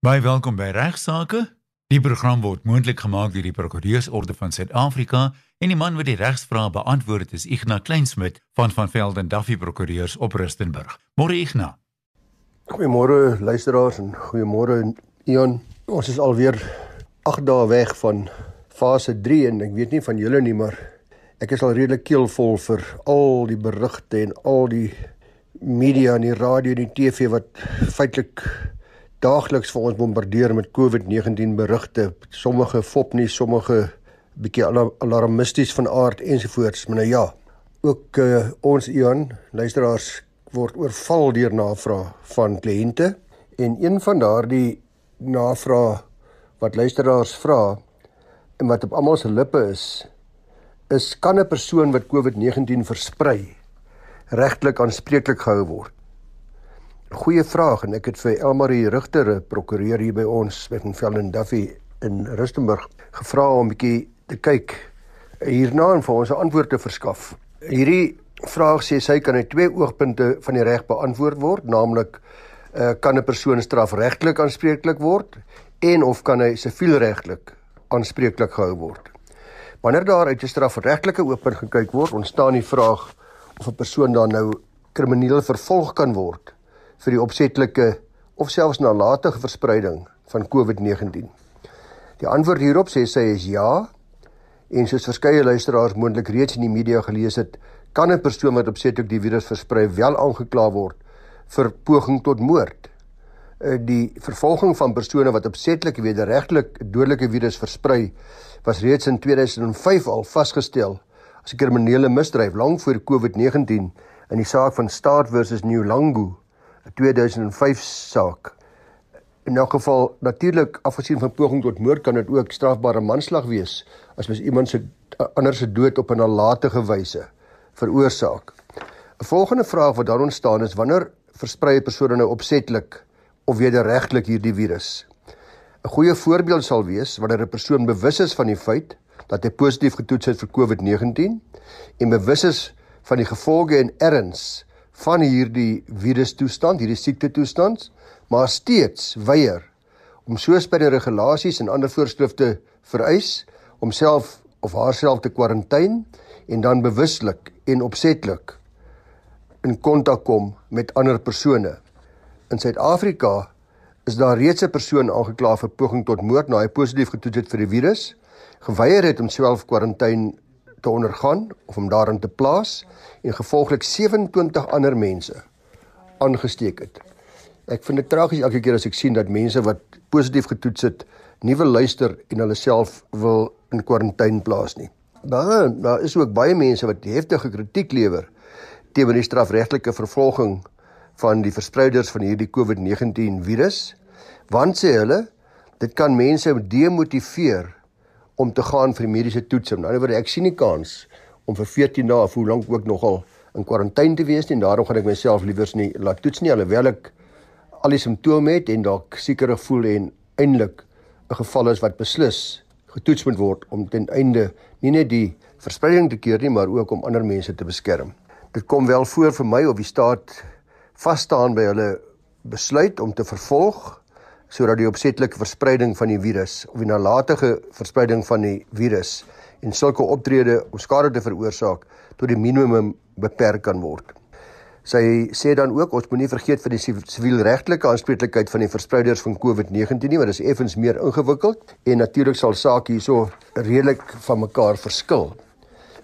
Baie welkom by Regsake. Die program word moontlik gemaak deur die Prokureursorde van Suid-Afrika en die man wat die regsvrae beantwoord is Ignas Kleinsmid van van Velden Duffy Prokureurs op Rustenburg. Môre Ignas. Goeiemôre luisteraars en goeiemôre Ion. Ons is alweer 8 dae weg van fase 3 en ek weet nie van julle nie maar ek is al redelik keelvol vir al die berigte en al die media en die radio en die TV wat feitelik daagliks vir ons bombardeer met COVID-19 berigte, sommige fopnie, sommige bietjie alarmisties van aard ensovoorts. Maar nou ja, ook uh, ons Ian, luisteraars word oorval deur navrae van kliënte en een van daardie navrae wat luisteraars vra en wat op almal se lippe is, is kan 'n persoon wat COVID-19 versprei regtelik aanspreeklik gehou word? Goeie vraag en ek het vir Elmarie Rigter, prokureur hier by ons met in Velden Duffy in Rustenburg gevra om 'n bietjie te kyk hierna en vir ons 'n antwoord te verskaf. Hierdie vraag sê sy kan uit twee oogpunte van die reg beantwoord word, naamlik uh, kan 'n persoon strafregtelik aanspreeklik word en of kan hy sivielregtelik aanspreeklik gehou word. Wanneer daar uit 'n strafregtelike oogpunt gekyk word, ontstaan die vraag of 'n persoon dan nou krimineel vervolg kan word vir die opsetlike of selfs nalatige verspreiding van COVID-19? Die antwoord hierop sê sy is ja. En soos verskeie luisteraars moontlik reeds in die media gelees het, kan 'n persoon wat opsetlik die virus versprei wel aangekla word vir poging tot moord. Eh, die vervolging van persone wat opsetlik wederregtelik dodelike virus versprei was reeds in 2005 al vasgestel as 'n kriminele misdrijf lank voor COVID-19 in die saak van Staat versus New Langu 2005 saak. In elk geval natuurlik afgesien van poging tot moord kan dit ook strafbare manslag wees as mens iemand se ander se dood op 'n nalatige wyse veroorsaak. 'n Volgende vraag wat dan ontstaan is wanneer versprei 'n persoon nou opsetlik of wederregtelik hierdie virus? 'n Goeie voorbeeld sal wees wanneer 'n persoon bewus is van die feit dat hy positief getoets het vir COVID-19 en bewus is van die gevolge en erns van hierdie virustoestand, hierdie siekte toestand, maar steeds weier om soos by die regulasies en ander voorskrifte vereis om self of haarself te kwarantyne en dan bewuslik en opsetlik in kontak kom met ander persone. In Suid-Afrika is daar reeds 'n persoon aangekla vir poging tot moord na hy positief getoets het vir die virus, geweier het om self kwarantyne te ondergaan of om daarin te plaas en gevolglik 27 ander mense aangesteek het. Ek vind dit tragies elke keer as ek sien dat mense wat positief getoets het, nie wil luister en hulle self wil in kwarantyne plaas nie. Maar daar is ook baie mense wat heftige kritiek lewer teenoor die strafregtelike vervolging van die verspreiders van hierdie COVID-19 virus, want sê hulle dit kan mense demotiveer om te gaan vir mediese toets. In ander woorde, ek sien nie kans om vir 14 dae of hoe lank ook nogal in kwarantyne te wees nie en daarom gaan ek myself liewers nie laat toets nie alhoewel ek al die simptome het en dalk sekerig voel en eintlik 'n geval is wat beslis getoets moet word om ten einde nie net die verspreiding te keer nie maar ook om ander mense te beskerm. Dit kom wel voor vir my of die staat vas staan by hulle besluit om te vervolg sodat die opsetlike verspreiding van die virus of die nalatige verspreiding van die virus en sulke optrede om skade te veroorsaak tot die minimum beperk kan word. Sy sê dan ook ons moenie vergeet van die sivielregtelike aanspreeklikheid van die verspreiders van COVID-19 nie, want dit is effens meer ingewikkeld en natuurlik sal sake hierso redelik van mekaar verskil.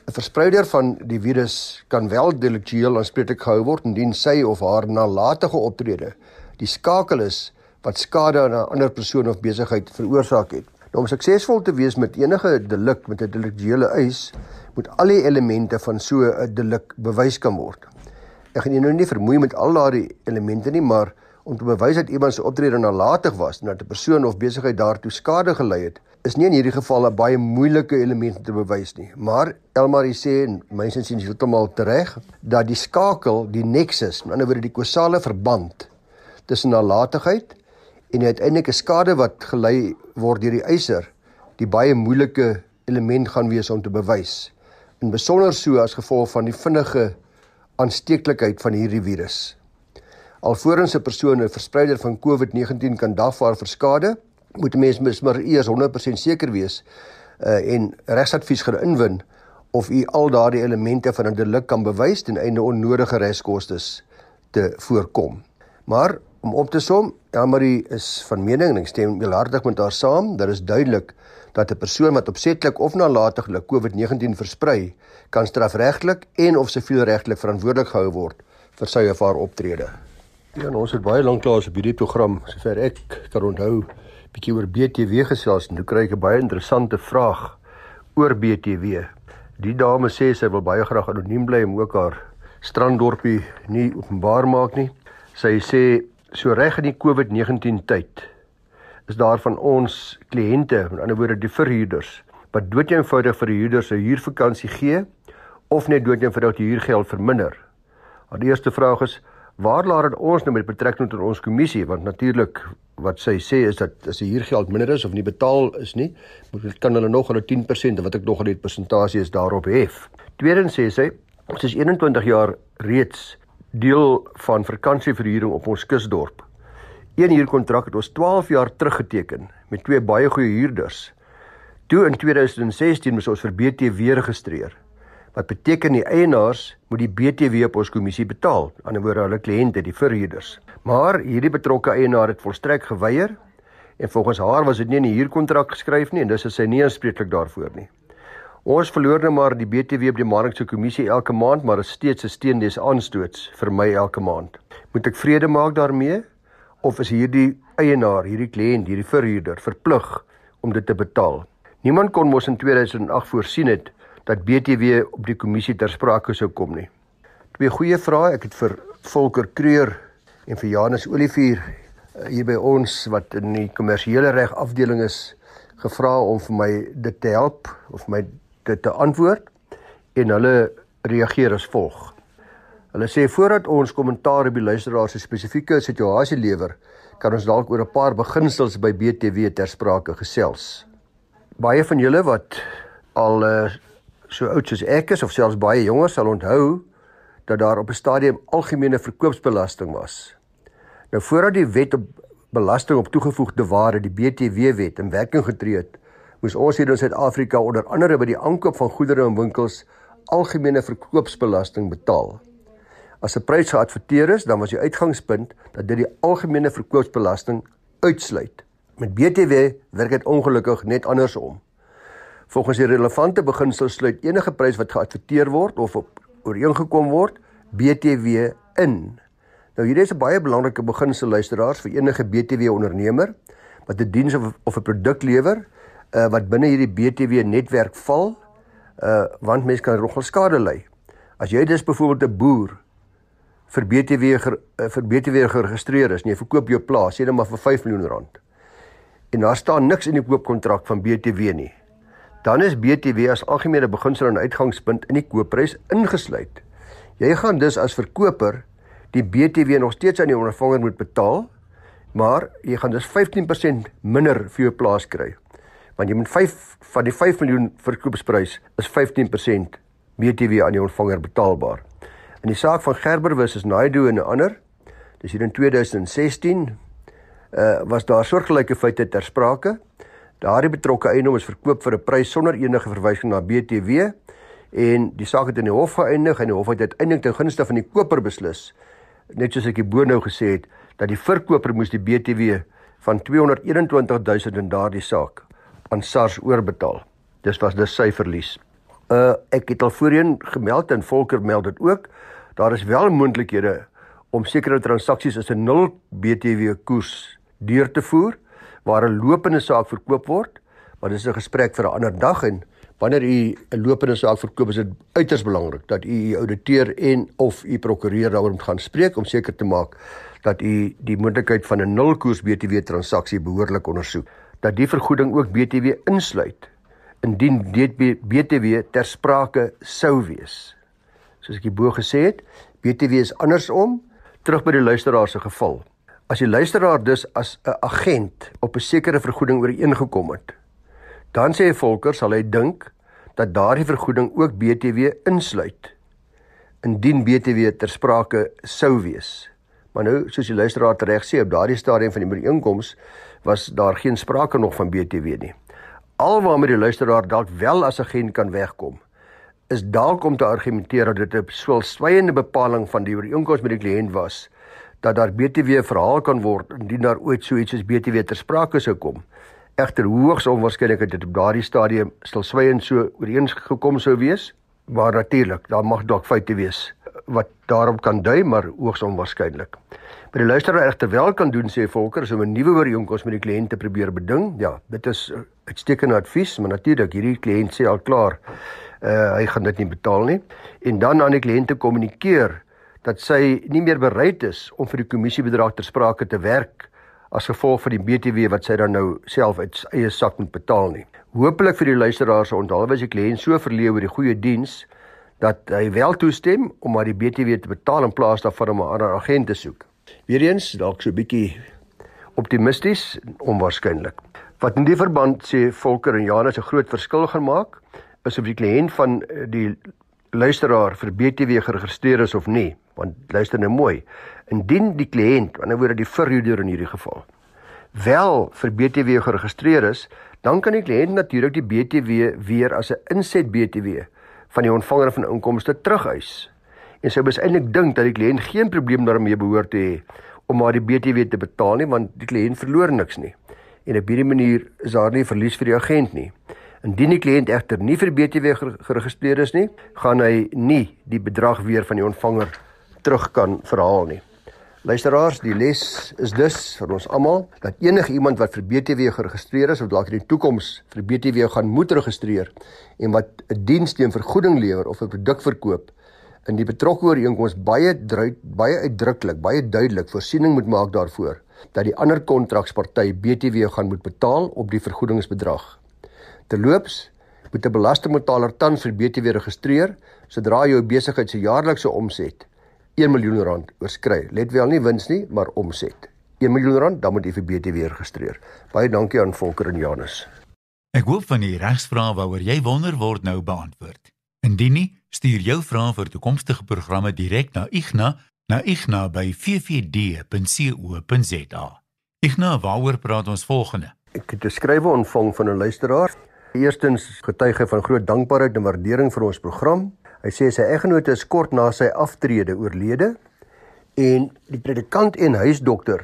'n Verspreider van die virus kan wel deliktueel aanspreeklik gehou word indien sy of haar nalatige optrede die skakel is wat skade aan 'n ander persoon of besigheid veroorsaak het. Nou om suksesvol te wees met enige delik met 'n deliktuele eis, moet al die elemente van so 'n delik bewys kan word. Ek gaan nou nie vermoei met al daardie elemente nie, maar om te bewys dat iemand se optrede nalatig was en dat 'n persoon of besigheid daartoe skade gelei het, is nie in hierdie geval 'n baie moeilike element te bewys nie. Maar Elmarie sê en mense sien heeltemal reg dat die skakel, die nexus, met ander woorde die kausale verband tussen nalatigheid en die uiteindelike skade wat gelei word deur die eiser die baie moeilike element gaan wees om te bewys in besonder so as gevolg van die vinnige aansteeklikheid van hierdie virus. Alvorens 'n persoon 'n verspreider van COVID-19 kan dagvaar vir skade, moet 'n mens mis maar eers 100% seker wees uh, en regsadvies gaan inwin of u al daardie elemente van 'n delik kan bewys ten einde onnodige reskoste te voorkom. Maar om op te som, Elmarie is van mening en ek stem heelhartig met haar saam, dat is duidelik dat 'n persoon wat opsetlik of nalatiglik COVID-19 versprei, kan strafregtelik en of sivielregtelik verantwoordelik gehou word vir sy of haar optrede. Ja, ons het baie lank klaar op hierdie program, sover ek kan onthou, bietjie oor BTW gesels en nou kry ek 'n baie interessante vraag oor BTW. Die dame sê sy wil baie graag anoniem bly en ook haar stranddorpie nie openbaar maak nie. Sy sê so reg in die COVID-19 tyd is daar van ons kliënte, met ander woorde die verhuurders, wat doodeenvoudig vir die huurders 'n huurvakansie gee of net doodeenvoudig die huurgeld verminder. Die eerste vraag is waar laat dit ons nou met betrekking tot ons kommissie want natuurlik wat sy sê is dat as die huurgeld minder is of nie betaal is nie, kan hulle nog hulle 10% wat ek nog al die persentasie is daarop hef. Tweedens sê sy ons is 21 jaar reeds deel van vakansieverhuuring op ons kusdorp. Een huurkontrak het ons 12 jaar terug geteken met twee baie goeie huurders. Toe in 2016 moes ons vir BTW registreer. Wat beteken die eienaars moet die BTW op ons kommissie betaal, aan die ander woorde hulle kliënte, die verhuurders. Maar hierdie betrokke eienaar het volstrek geweier en volgens haar was dit nie in die huurkontrak geskryf nie en dus is sy nie aanspreeklik daarvoor nie. Ons verloor nou maar die BTW op die maandelikse kommissie elke maand, maar is steeds 'n steen des aanstoots vir my elke maand. Moet ek vrede maak daarmee? of is hierdie eienaar, hierdie kliënt, hierdie verhuurder verplig om dit te betaal? Niemand kon mos in 2008 voorsien het dat BTW op die kommissie ter sprake sou kom nie. Twee goeie vrae. Ek het vir Volker Kreur en vir Janus Olivier eh, hier by ons wat in die kommersiële reg afdeling is gevra om vir my dit te help of my dit te antwoord en hulle reageer as volg. Hulle sê voordat ons kommentaar op die luisteraar se spesifieke situasie lewer, kan ons dalk oor 'n paar beginsels by BTW ter sprake gesels. Baie van julle wat al uh, so oud soos ek is of selfs baie jonger sal onthou dat daar op 'n stadium algemene verkoopsbelasting was. Nou voordat die wet op belasting op toegevoegde waarde, die BTW wet in werking getree het, moes ons hier in Suid-Afrika onder andere by die aankoop van goedere in winkels algemene verkoopsbelasting betaal. As 'n prys geadverteer is, dan was die uitgangspunt dat dit die algemene verkoopsbelasting uitsluit. Met BTW werk dit ongelukkig net andersom. Volgens die relevante beginsel sluit enige prys wat geadverteer word of op ooreengekom word, BTW in. Nou hierdie is 'n baie belangrike beginsel luisteraars vir enige BTW ondernemer wat 'n diens of, of 'n produk lewer uh, wat binne hierdie BTW netwerk val, uh, want mense kan nogal skade ly. As jy dus byvoorbeeld 'n boer vir BTW ger, eh, vir BTW geregistreer is en jy verkoop jou plaas, sê net maar vir 5 miljoen rand. En daar staan niks in die koopkontrak van BTW nie. Dan is BTW as algemene beginsel en uitgangspunt in die koopprys ingesluit. Jy gaan dus as verkoper die BTW nog steeds aan die ondervanger moet betaal, maar jy gaan dus 15% minder vir jou plaas kry. Want jy moet 5 van die 5 miljoen verkoopsprys is 15% BTW aan die ontvanger betaalbaar. In die saak van Gerber versus Naidu en 'n ander, dis hier in 2016, uh was daar soortgelyke feite ter sprake. Daardie betrokke eiendom is verkoop vir 'n prys sonder enige verwysing na BTW en die saak het in die hof geëindig en die hof het uiteindelik ten gunste van die koper beslis. Net soos ek hierbo nou gesê het dat die verkoper moes die BTW van 221000 in daardie saak aan SARS oorbetaal. Dis was dus sy verlies. Uh ek het al voorheen gemeld en Volker meld dit ook Daar is wel moontlikhede om sekere transaksies as 'n 0 BTW koers deur te voer waar 'n lopende saak verkoop word, maar dis 'n gesprek vir 'n ander dag en wanneer u 'n lopende saak verkoop is dit uiters belangrik dat u u ouditeur en of u prokureur daaroor moet gaan spreek om seker te maak dat u die moontlikheid van 'n 0 koers BTW transaksie behoorlik ondersoek. Dat die vergoeding ook BTW insluit indien BTW ter sprake sou wees soos ek hierbo gesê het, BTW is andersom terug by die luisteraar se geval. As die luisteraar dus as 'n agent op 'n sekere vergoeding ooreengekom het, dan sê Volker sal hy dink dat daardie vergoeding ook BTW insluit indien BTW ter sprake sou wees. Maar nou, soos die luisteraar reg sê, op daardie stadium van die ooreenkoms was daar geen sprake nog van BTW nie. Alwaarmee die luisteraar dalk wel as 'n agent kan wegkom, is dalk om te argumenteer dat dit 'n swelswyende bepaling van die ooreenkoms met die kliënt was dat daar BTW verhaal kan word indien daar ooit so iets soos BTW ter sprake sou kom. Egter hoogs onwaarskynlik dat dit op daardie stadium stilswygend so ooreengekom sou wees, maar natuurlik, daar mag dalk feite wees wat daarop kan dui, maar hoogs onwaarskynlik. Maar die luisteraar egter wel kan doen sê Volker is om 'n nuwe ooreenkoms met die kliënt te probeer beding. Ja, dit is uitstekende advies, maar natuurlik hierdie kliënt sê al klaar uh hy gaan dit nie betaal nie en dan aan die kliënt te kommunikeer dat sy nie meer bereid is om vir die kommissiebedrag ter sprake te werk as gevolg van die BTW wat sy dan nou self uit eie sak moet betaal nie. Hoopelik vir die luisteraars onthou was die kliënt so verleë oor die goeie diens dat hy wel toestem om maar die BTW te betaal in plaas daarvan om 'n ander agent te soek. Weereens dalk so 'n bietjie optimisties, onwaarskynlik. Wat in die verband sê Volker en Janus 'n groot verskil gaan maak, is of die kliënt van eh, die luisteraar vir BTW geregistreer is of nie. Want luister nou mooi. Indien die kliënt, aan die ander woorde die verhuurder in hierdie geval, wel vir BTW geregistreer is, dan kan die kliënt natuurlik die BTW weer as 'n inset BTW van die ontvanger van inkomste terugeis. En sy bes eintlik dink dat die kliënt geen probleem daarmee behoort te hê om maar die BTW te betaal nie want die kliënt verloor niks nie. En op hierdie manier is daar nie verlies vir die agent nie. Indien die kliënt egter nie vir BTW geregistreer is nie, gaan hy nie die bedrag weer van die ontvanger terug kan verhaal nie. Luisteraars, die les is dus vir ons almal dat enige iemand wat vir BTW geregistreer is of dalk in die toekoms vir BTW gaan moet registreer en wat 'n diens teen vergoeding lewer of 'n produk verkoop in die betrokke ooreenkoms baie druid, baie uitdruklik, baie duidelik voorsiening moet maak daarvoor dat die ander kontraksparty BTW gaan moet betaal op die vergoedingsbedrag. Terloops, moet 'n belastingbetaler tans vir BTW registreer sodra jou besigheid se jaarlikse omset 1 miljoen rand oorskry. Let wel nie wins nie, maar omset. 1 miljoen rand, dan moet jy vir BTW registreer. Baie dankie aan Volker en Janus. Ek hoop van die regsvrae waaroor jy wonder word nou beantwoord. Indien nie, stuur jou vrae vir toekomstige programme direk na Igna na igna@ffd.co.za. Igna, waaroor praat ons volgende? Ek het 'n skrywe ontvang van 'n luisteraar. Eerstens getuig van groot dankbaarheid en waardering vir ons program. Hy sê sy eggenoot is kort na sy aftrede oorlede en die predikant en huisdokter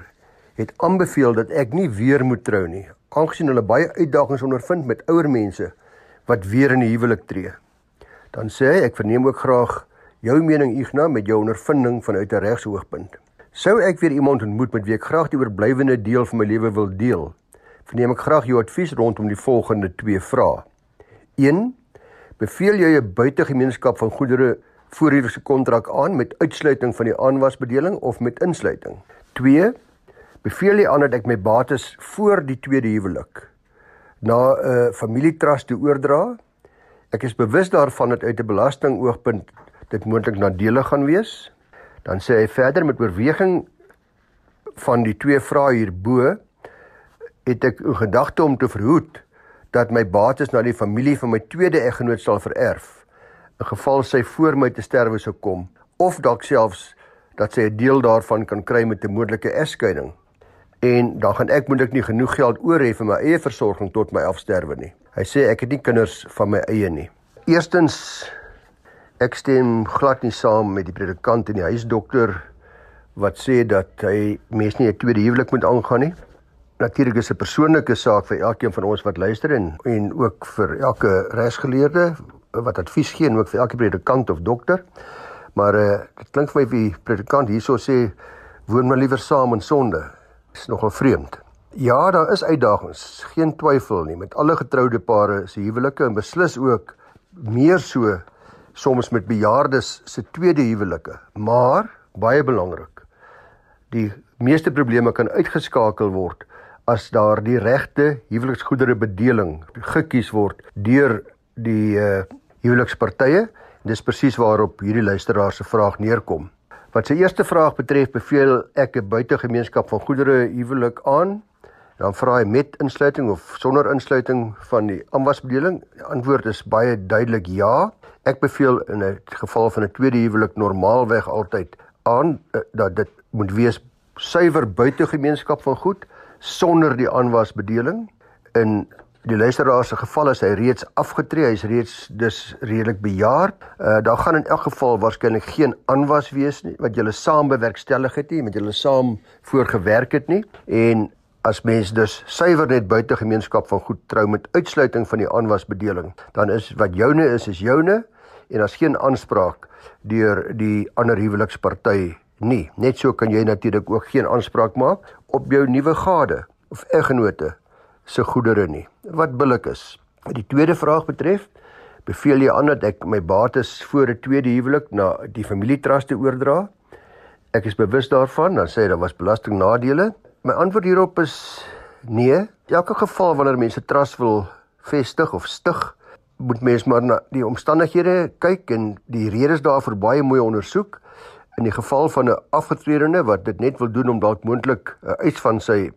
het aanbeveel dat ek nie weer moet trou nie, aangesien hulle baie uitdagings ondervind met ouer mense wat weer in die huwelik tree. Dan sê hy ek verneem ook graag jou mening Ignas met jou ondervinding vanuit 'n regsoogpunt. Sou ek weer iemand ontmoet met wie ek graag die oorblywende deel van my lewe wil deel, verneem ek graag jou advies rondom die volgende twee vrae. 1 beveel jy 'n buitegemeenskap van goedere voorhuurse kontrak aan met uitsluiting van die aanwasbedeling of met insluiting. 2. Beveel jy aan dat ek my bates voor die tweede huwelik na 'n uh, familietrust toe oordra? Ek is bewus daarvan dat uit 'n belastingoogpunt dit moontlik nadelig gaan wees. Dan sê hy verder met oorweging van die twee vrae hierbo het ek 'n gedagte om te verhoed dat my bates na die familie van my tweede eggenoot sal vererf in geval sy voor my te sterwe sou kom of dalk selfs dat sy 'n deel daarvan kan kry met 'n moontlike egskeiding. En dan gaan ek moontlik nie genoeg geld oor hê vir my eie versorging tot my afsterwe nie. Hy sê ek het nie kinders van my eie nie. Eerstens ek stem glad nie saam met die predikant en die huisdokter wat sê dat hy mens nie 'n tweede huwelik moet aangaan nie natuurlik is 'n persoonlike saak vir elkeen van ons wat luister en en ook vir elke regsgeleerde wat advies gee en ook vir elke predikant of dokter. Maar uh dit klink vir my wie predikant hierso sê woon maar liewer saam in sonde. Is nogal vreemd. Ja, daar is uitdagings, geen twyfel nie met alle getroude pare se huwelike en beslis ook meer so soms met bejaardes se tweede huwelike. Maar baie belangrik. Die meeste probleme kan uitgeskakel word as daar die regte huweliksgoedere bedeling gekies word deur die uh, huwelikspartye. Dis presies waarop hierdie luisteraar se vraag neerkom. Wat sy eerste vraag betref, beveel ek 'n buitegemeenskap van goedere huwelik aan. Dan vra hy met insluiting of sonder insluiting van die aanwasbedeling. Die antwoord is baie duidelik ja. Ek beveel in 'n geval van 'n tweede huwelik normaalweg altyd aan uh, dat dit moet wees suiwer buitegemeenskap van goed sonder die aanwasbedeling. In die luisteraar se geval is hy reeds afgetree, hy's reeds dus redelik bejaard. Uh daar gaan in elk geval waarskynlik geen aanwas wees nie wat julle saam bewerkstellig het nie, met julle saam voorgewerk het nie. En as mens dus suiwer net buitegemeenskap van goed trou met uitsluiting van die aanwasbedeling, dan is wat joune is is joune en daar's geen aanspraak deur die ander huweliksparty nie. Net so kan jy natuurlik ook geen aanspraak maak op jou nuwe gade of eggenote se goedere nie. Wat billik is. Wat die tweede vraag betref, beveel jy aan dat ek my bates voor 'n tweede huwelik na die familietrust te oordra? Ek is bewus daarvan, dan sê daar was belastingnadele. My antwoord hierop is nee. Elke geval wanneer mense trust wil vestig of stig, moet mens maar na die omstandighede kyk en die redes daarvoor baie mooi ondersoek. In die geval van 'n afgetredene wat dit net wil doen om dalk moontlik 'n eis van sy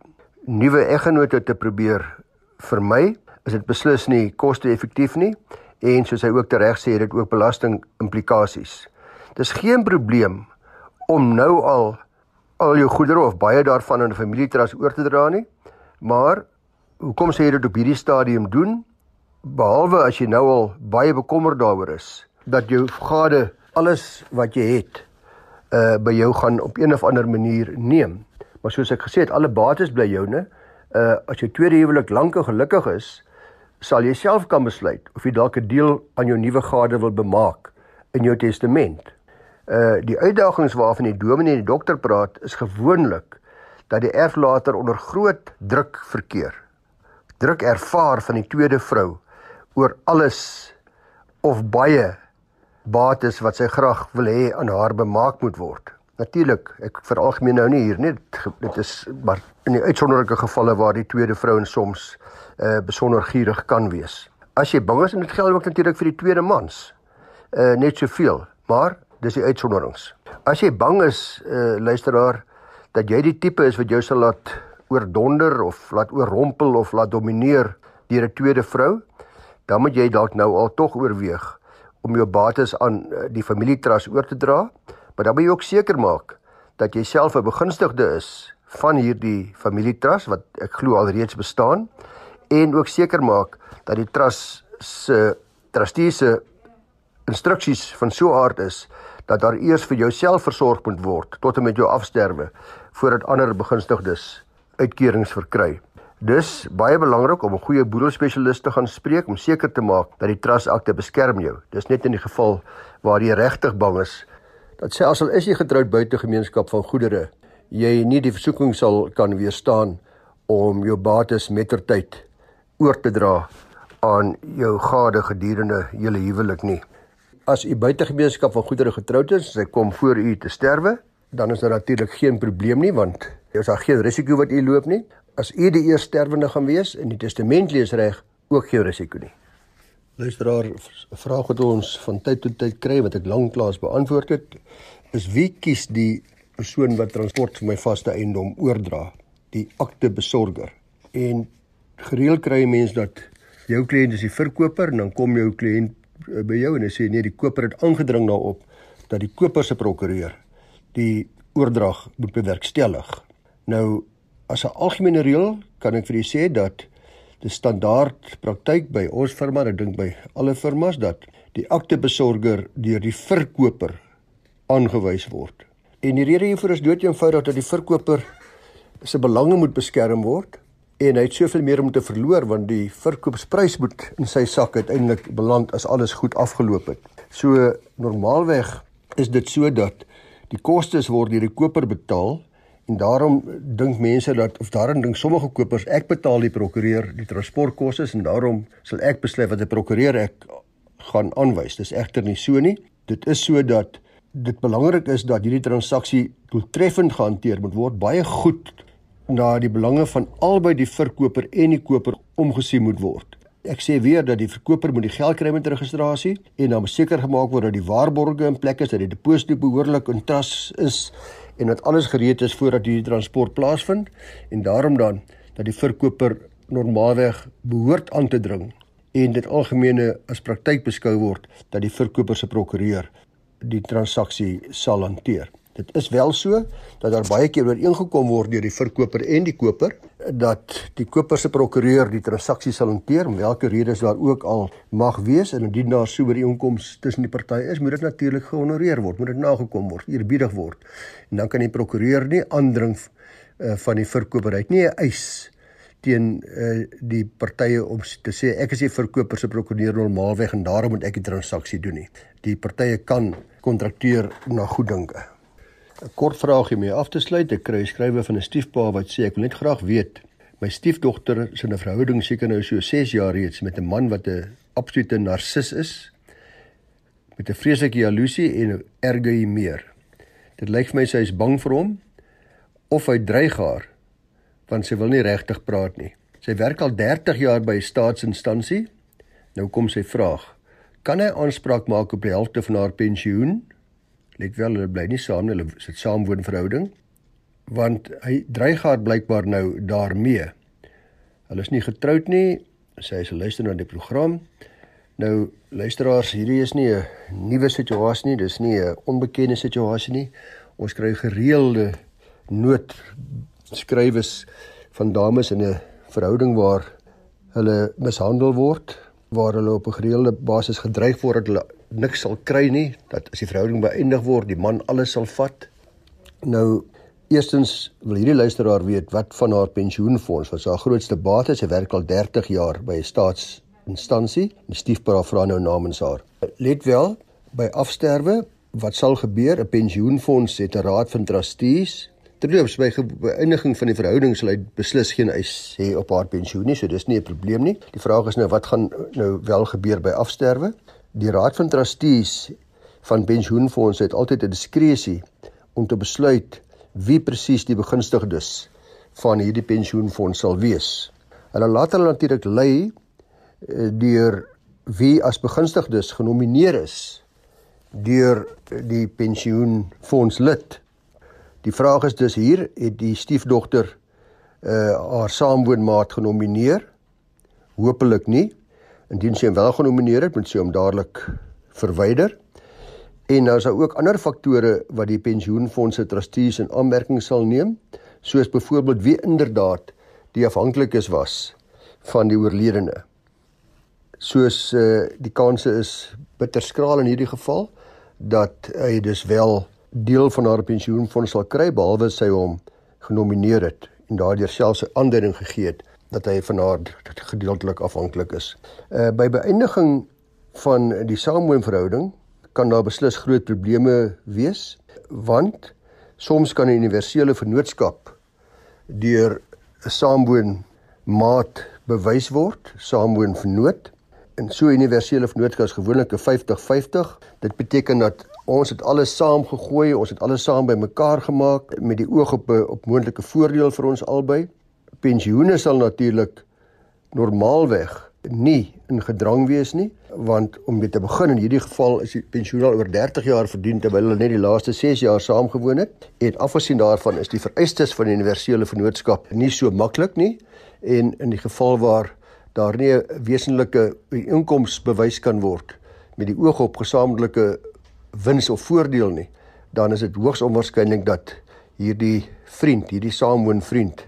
nuwe eggenote te probeer vermy, is dit beslis nie koste-effektief nie en soos hy ook tereg sê, het dit ook belasting implikasies. Dis geen probleem om nou al al jou goedere of baie daarvan aan 'n familietras oor te dra nie, maar hoekom sê jy dit op hierdie stadium doen? Behalwe as jy nou al baie bekommerd daaroor is dat jou gade alles wat jy het uh by jou gaan op een of ander manier neem. Maar soos ek gesê het, alle bates bly joune. Uh as jou tweede huwelik lank en gelukkig is, sal jy self kan besluit of jy dalk 'n deel aan jou nuwe gade wil bemaak in jou testament. Uh die uitdagings waarvan die dominee en die dokter praat is gewoonlik dat die erflater onder groot druk verkeer. Druk ervaar van die tweede vrou oor alles of baie bates wat sy graag wil hê aan haar bemaak moet word. Natuurlik, ek veralgemeen nou nie hier nie, dit is maar in die uitsonderlike gevalle waar die tweede vrou en soms uh besonder gierig kan wees. As jy bang is en dit geld ook natuurlik vir die tweede mans. Uh net soveel, maar dis die uitsonderings. As jy bang is, uh luisteraar, dat jy die tipe is wat jou sal laat oordonder of laat oorrompel of laat domineer deur 'n tweede vrou, dan moet jy dalk nou al tog oorweeg om jou bates aan eh, die familietras oor te dra, maar dan moet jy ook seker maak dat jy self 'n begunstigde is van hierdie familietras wat ek glo alreeds bestaan en ook seker maak dat die trust se trusteese instruksies van so 'n aard is dat daar eers vir jouself versorg moet word tot en met jou afsterwe voordat ander begunstigdes uitkerings verkry. Dis baie belangrik om 'n goeie boedelspesialis te gaan spreek om seker te maak dat die trustakte beskerm jou. Dis net in die geval waar jy regtig bang is dat selfs al is jy getroud buite gemeenskap van goedere, jy nie die versoeking sal kan weerstaan om jou bates mettertyd oor te dra aan jou gade gedurende julle huwelik nie. As u buite gemeenskap van goedere getroud is, sy kom voor u te sterwe, dan is daar natuurlik geen probleem nie want daar is daar geen risiko wat u loop nie as u die eerste sterwende gaan wees in die testament lees reg ook geen risiko nie. Luisteraar, 'n vraag wat ons van tyd tot tyd kry wat ek lanklaas beantwoord het, is wie kies die persoon wat transport vir my vaste eiendom oordra, die akte besorger. En gereeld kry mense dat jou kliënt is die verkoper en dan kom jou kliënt eh, by jou en hy sê nee, die koper het aangedring daarop dat die koper se prokureur die oordrag moet bewerkstellig. Nou as 'n algemene reël kan ek vir u sê dat die standaard praktyk by ons firma, ek dink by alle firmas dat die akte besorger deur die verkoper aangewys word. En die rede hiervoor is dood eenvoudig dat die verkoper se belange moet beskerm word en hy het soveel meer om te verloor want die verkoopsprys moet in sy sak uiteindelik beland as alles goed afgeloop het. So normaalweg is dit so dat die kostes word deur die koper betaal En daarom dink mense dat of daarin dink sommige kopers ek betaal die prokureur die transportkoste en daarom sal ek besluit wat 'n prokureur ek gaan aanwys. Dis egter nie so nie. Dit is so dat dit belangrik is dat hierdie transaksie doeltreffend gehanteer moet word, baie goed na die belange van albei die verkoper en die koper omgesien moet word. Ek sê weer dat die verkoper moet die geld kry met registrasie en dan seker gemaak word dat die waarborge in plek is, dat die deposito behoorlik in tas is en dat alles gereed is voordat die transport plaasvind en daarom dan dat die verkoper normaalweg behoort aan te dring en dit algemene as praktyk beskou word dat die verkoper se prokureur die transaksie sal hanteer. Dit is wel so dat daar baie keer ooreengekom word deur die verkoper en die koper dat die koper se prokureur die transaksie sal hanteer om watter redes daar ook al mag wees en indien daar so ooreenkomste tussen die partye is, moet dit natuurlik gehonoreer word, moet dit nagekom word, eerbiedig word. En dan kan die prokureur nie aandring uh, van die verkoper uit nie 'n eis teen uh, die partye om te sê ek is die verkoper se prokureur normaalweg en daarom moet ek die transaksie doen nie. Die partye kan kontrakteer na goeddinke. 'n Kort vraagie mee af te sluit. Ek kry skrywe van 'n stiefpa wat sê ek wil net graag weet my stiefdogter is in 'n verhouding seker nou so 6 jaar reeds met 'n man wat 'n absolute narcis is met 'n vreeslike jaloesie en erge meer. Dit lyk vir my sy is bang vir hom of hy dreig haar want sy wil nie regtig praat nie. Sy werk al 30 jaar by 'n staatsinstansie. Nou kom sy vraag: Kan hy aanspraak maak op die helfte van haar pensioen? Let wel, hulle bly nie saam nie, hulle sit saamwoonverhouding. Want hy dreig haar blykbaar nou daarmee. Hulle is nie getroud nie. Sy is luister na die program. Nou luisteraars, hierdie is nie 'n nuwe situasie nie, dis nie 'n onbekende situasie nie. Ons kry gereelde nood skrywes van dames in 'n verhouding waar hulle mishandel word, waar hulle op 'n gereelde basis gedreig word dat hulle niks sal kry nie, dat as die verhouding beëindig word, die man alles sal vat. Nou eerstens wil hierdie luisteraar weet wat van haar pensioenfonds, wat haar grootste bate is, sy werk al 30 jaar by 'n staatsinstansie, die stiefpa vra nou namens haar. Let wel, by afsterwe, wat sal gebeur? 'n Pensioenfonds het 'n raad van trustees Terloops by beëindiging van die verhouding sal hy beslis geen eis hê op haar pensioen nie, so dis nie 'n probleem nie. Die vraag is nou wat gaan nou wel gebeur by afsterwe? Die raad van trustees van pensioenfondse het altyd 'n diskresie om te besluit wie presies die begunstigdes van hierdie pensioenfonds sal wees. Hulle laat hulle natuurlik lei eh, deur wie as begunstigdes genomineer is deur die pensioenfonds lid Die vraag is dus hier het die stiefdogter uh haar saamwoonmaat genomineer. Hoopelik nie. Indien sy hom wel genomineer het, moet sy hom dadelik verwyder. En nou is daar ook ander faktore wat die pensioenfondse trustees in aanmerking sal neem, soos byvoorbeeld wie inderdaad die afhanklikes was van die oorledene. Soos uh die kanse is bitter skraal in hierdie geval dat hy dus wel deel van haar pensioenfonds sal kry behalwe sy hom genomineer het en daardeur selfs 'n aanduiding gegee het dat hy van haar gedeeltelik afhanklik is. Uh by beëindiging van die saamwoonverhouding kan daar beslis groot probleme wees want soms kan 'n universele vennootskap deur 'n saamwoonmaat bewys word, saamwoonvernoot. En so universele vennootskap is gewoonlik 'n 50-50. Dit beteken dat Ons het alles saam gegooi, ons het alles saam bymekaar gemaak met die oog op 'n op moontlike voordeel vir ons albei. Pensioene sal natuurlik normaalweg nie in gedrang wees nie, want om mee te begin in hierdie geval is die pensioen al oor 30 jaar verdien terwyl hulle net die laaste 6 jaar saam gewoon het. En afgesien daarvan is die vereistes van die universele vennootskap nie so maklik nie en in die geval waar daar nie 'n wesenlike inkomstebewys kan word met die oog op gesamentlike wins of voordeel nie, dan is dit hoogs onwaarskynlik dat hierdie vriend, hierdie saamwoon vriend,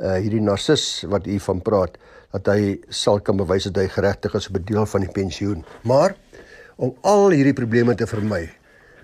uh hierdie narcis wat u van praat, dat hy sal kan bewys dat hy geregtig is op 'n deel van die pensioen. Maar om al hierdie probleme te vermy,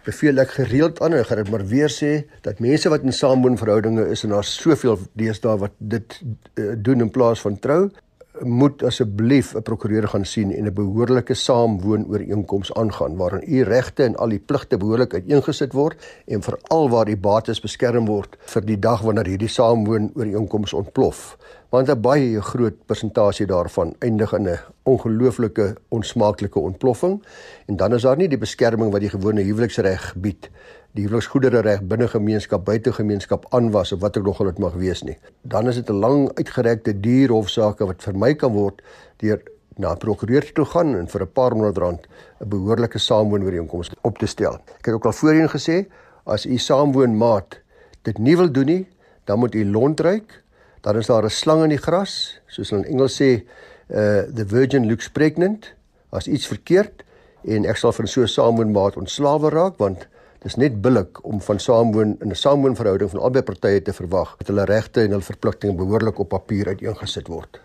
beveel ek gereeld aan en gaan dit maar weer sê dat mense wat in saamwoonverhoudinge is en daar's soveel deesdae wat dit uh, doen in plaas van trou, moet asseblief 'n prokureur gaan sien en 'n behoorlike saamwoonooreenkoms aangaan waarin u regte en al die pligte behoorlik uiteengesit word en veral waar u bates beskerm word vir die dag wanneer hierdie saamwoonooreenkoms ontplof. Want 'n baie groot persentasie daarvan eindig in 'n ongelooflike onsmaaklike ontploffing en dan is daar nie die beskerming wat die gewone huweliksreg bied die huweliksgoedere reg binne gemeenskap, buite gemeenskap aanwas of wat ook nog al dit mag wees nie. Dan is dit 'n lang uitgerekte duur hofsaake wat vermy kan word deur na 'n prokureur toe gaan en vir 'n paar honderd rand 'n behoorlike saamwoonooreenkoms op te stel. Ek het ook al voorheen gesê, as u saamwoonmaat dit nie wil doen nie, dan moet u lontryk. Dan is daar 'n slang in die gras, soos hulle in Engels sê, uh the virgin looks pregnant. As iets verkeerd en ek sal van so 'n saamwoonmaat ontslawe raak want Dis net billik om van saamwoon in 'n saamwoonverhouding van albei partye te verwag dat hulle regte en hul verpligtinge behoorlik op papier uiteengesit word.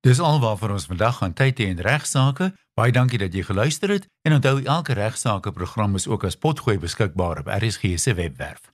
Dis alwaar ons vandag gaan tyd hê in regsaake. Baie dankie dat jy geluister het en onthou elke regsaake program is ook as potgooi beskikbaar op RSG se webwerf.